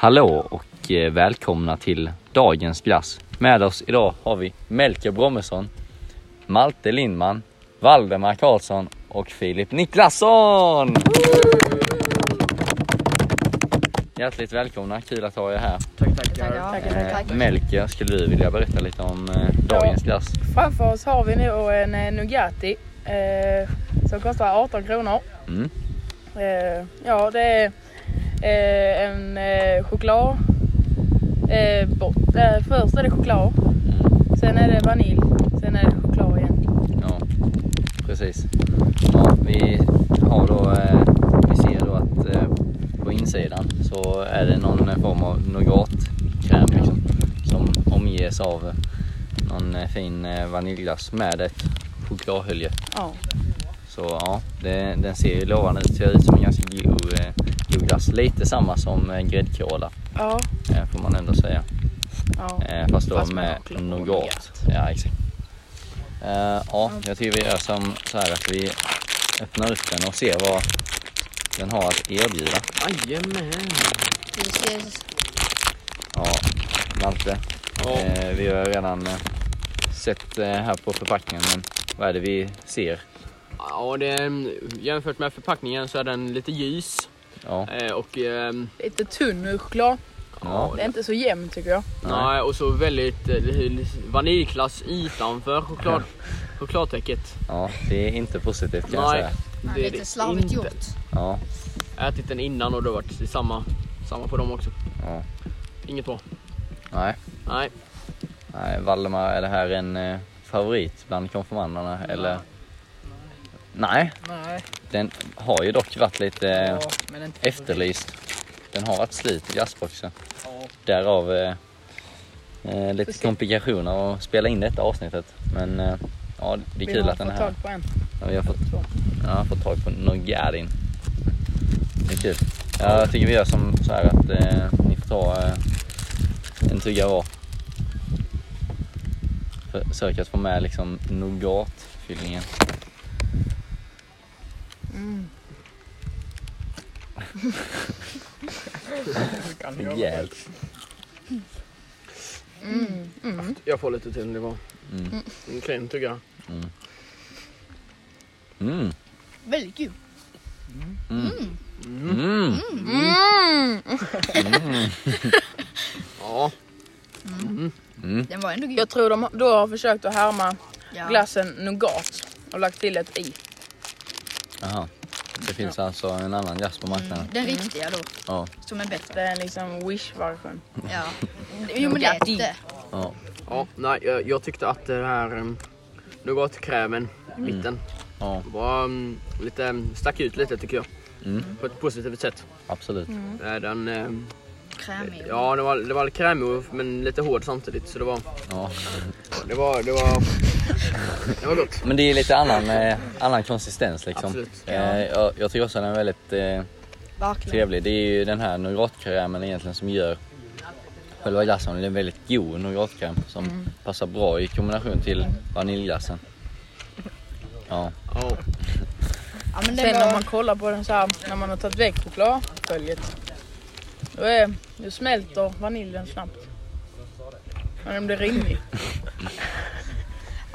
Hallå och eh, välkomna till dagens glass. Med oss idag har vi Melker Brommesson, Malte Lindman, Valdemar Karlsson och Filip Niklasson! Hjärtligt välkomna, kul att ha er här. Tack, tackar. Tackar. Eh, Melker, skulle du vilja berätta lite om eh, dagens glass? Framför oss har vi nu en Nugatti eh, som kostar 18 kronor. Mm. Eh, ja, det är en eh, choklad. Eh. Eh, först är det choklad, Mm. sen är det vanilj, sen är det choklad igen. Ja, precis. Ja, vi har då, eh, vi ser då att eh, på insidan så är det någon form av nougatkräm liksom, som omges av eh, någon eh, fin eh, vaniljglass med ett chokladhölje. Ja, Så ja, det, den ser ju lovande ut. Ser ut som en ganska god, god glass. Lite samma som eh, gräddkola ja, eh, får man ändå säga. ja. Eh, fast då Fast med nougat. Ja, exakt. Ja, jag tycker vi gör som så här att vi öppnar upp den och ser vad den har att erbjuda. Jajamän. Precis. Ja, Malte. Ja. Vi har redan sett här på förpackningen, men vad är det vi ser? Ja, det är, jämfört med förpackningen så är den lite ljus. Ja, Eh, och, ehm, Lite tunn choklad. ja, Det är inte så jämnt tycker jag. nej, och så väldigt eh, vaniljglass utanför choklad, chokladtäcket. ja, det är inte positivt kan jag Nej. säga. Ja, Det är lite slarvigt inte. gjort. Ja, Ätit den innan och det har varit samma, samma på dem också. ja, Inget bra. nej. Nej. nej. Valdemar, är det här en eh, favorit bland konfirmanderna eller? Nej, Nej, den har ju dock varit lite ja, efterlyst. Den har varit slut i glassboxen. Ja, Därav eh, eh, lite komplikationer att spela in detta avsnittet. Men eh, ja, det är Vi kul har att den är fått här. tag på en. Ja, vi har fått, ja, fått tag på Nogadin. Det är kul. Ja, jag tycker vi gör som så här att eh, ni får ta eh, en tugga var. Försök att få med liksom nougatfyllningen. Mm. Rejält. Mm. Mm. Jag får lite till. Det var Mm. en klen tugga. Mm. Väldigt god. Mm. Mm. Mm. Mm. Mm. Ja. Mm. Den var ändå god. Jag tror de då har försökt att härma Ja. glassen Nougat och lagt till ett i. Jaha. Det finns alltså en annan glass på marknaden. Den riktiga då, Ja. som är bättre. En liksom wish-version. Ja. Jo men det är det. ja. ja. Nej, jag, jag tyckte att det här um, nougatkrämen i mitten ja. var um, lite, stack ut lite tycker jag. Mm. På ett positivt sätt. Absolut. Eh, Den, ehm, Krämig. ja, det var, det var krämig men lite hård samtidigt. Så det var, Ja. det var, det var, det var gott. Men det är lite annan, eh, annan konsistens liksom. Eh, jag, jag tycker också den är väldigt eh, trevlig. Det är ju den här nougatkrämen egentligen som gör själva glassen. Det är en väldigt god nougatkräm som passar bra i kombination till vaniljglassen. Ja, Ja, Ja, men Sen var... man kollar på den så här, när man har tagit väck chokladföljet. Då, är, då smälter vaniljen snabbt. Men den blir rimlig.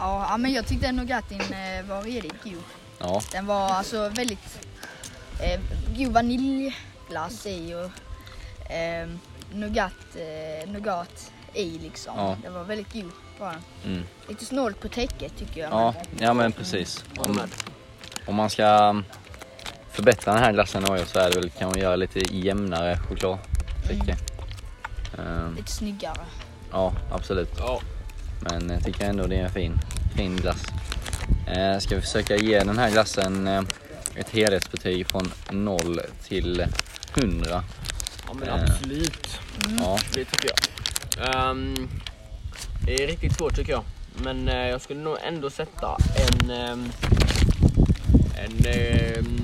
Ja, men jag tyckte Nougatin eh, var riktigt god. ja, Den var alltså väldigt eh, god vaniljglass i och eh, nougat, eh, nougat i liksom. Ja. Den var väldigt god var den. mm. Lite snålt på täcket tycker jag. ja, ja men precis. Om, om man ska mm, förbättra den här glassen något så är det väl kan man göra lite jämnare chokladtäcke. Ehm, Lite snyggare. ja, absolut. ja. Men jag tycker ändå det är en fin, fin glass. Eh, ska vi försöka ge den här glassen eh, ett helhetsbetyg från 0 till 100. ja men Eh. absolut. Ja, Det tycker jag. Ehm, det är riktigt svårt tycker jag. Men eh, jag skulle nog ändå sätta en, ehm, en ehm,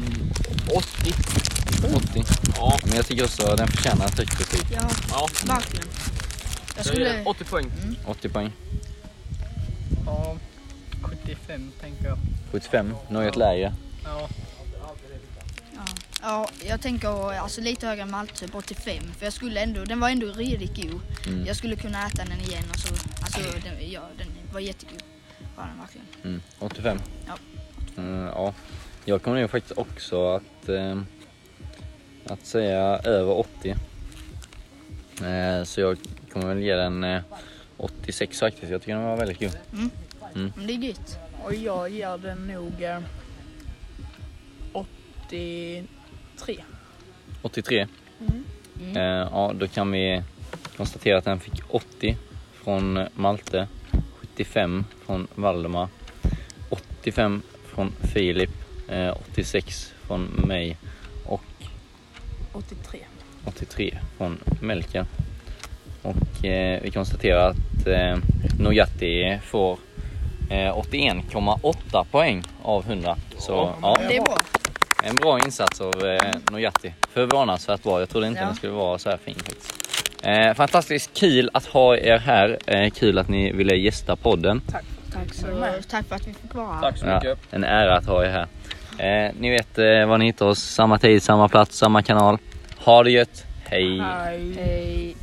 80. 80. Ja, Men jag tycker också den förtjänar ett högt betyg. Ja, ja. verkligen. Jag skulle... 80 poäng. 80 poäng. Ja, 75 tänker jag. 75, något lägre. Ja, Ja. Ja, jag tänker alltså lite högre än Malte, typ 85. För jag skulle ändå, den var ändå riktigt god. Mm. Jag skulle kunna äta den igen och så, alltså den, ja, den var jättegod. Var den verkligen. Mm. 85? Ja. Mm, ja. Jag kommer nog faktiskt också att, eh, att säga över 80. Eh, så jag kommer väl ge den eh, 86 faktiskt. Jag tycker den var väldigt god. Men det är gött. Och jag ger den nog eh, 83. 83. Mm. Mm. Eh, ja, då kan vi konstatera att den fick 80 från Malte, 75 från Valdemar, 85 från Filip, eh, 86 från mig och 83. 83 från Melker. Och eh, vi konstaterar att eh, Nogatti får eh, 81,8 poäng av 100. Så ja, Det är bra. en bra insats av eh, Nogatti. Förvånansvärt bra. Jag trodde inte Ja. den skulle vara så här fin. Eh, fantastiskt kul att ha er här. Eh, kul att ni ville gästa podden. Tack. Tack, så, tack för att vi fick vara här. Tack så Ja, mycket. en ära att ha er här. Eh, ni vet eh, var ni hittar oss. Samma tid, samma plats, samma kanal. Ha det gött. Hej! Hej. Hej.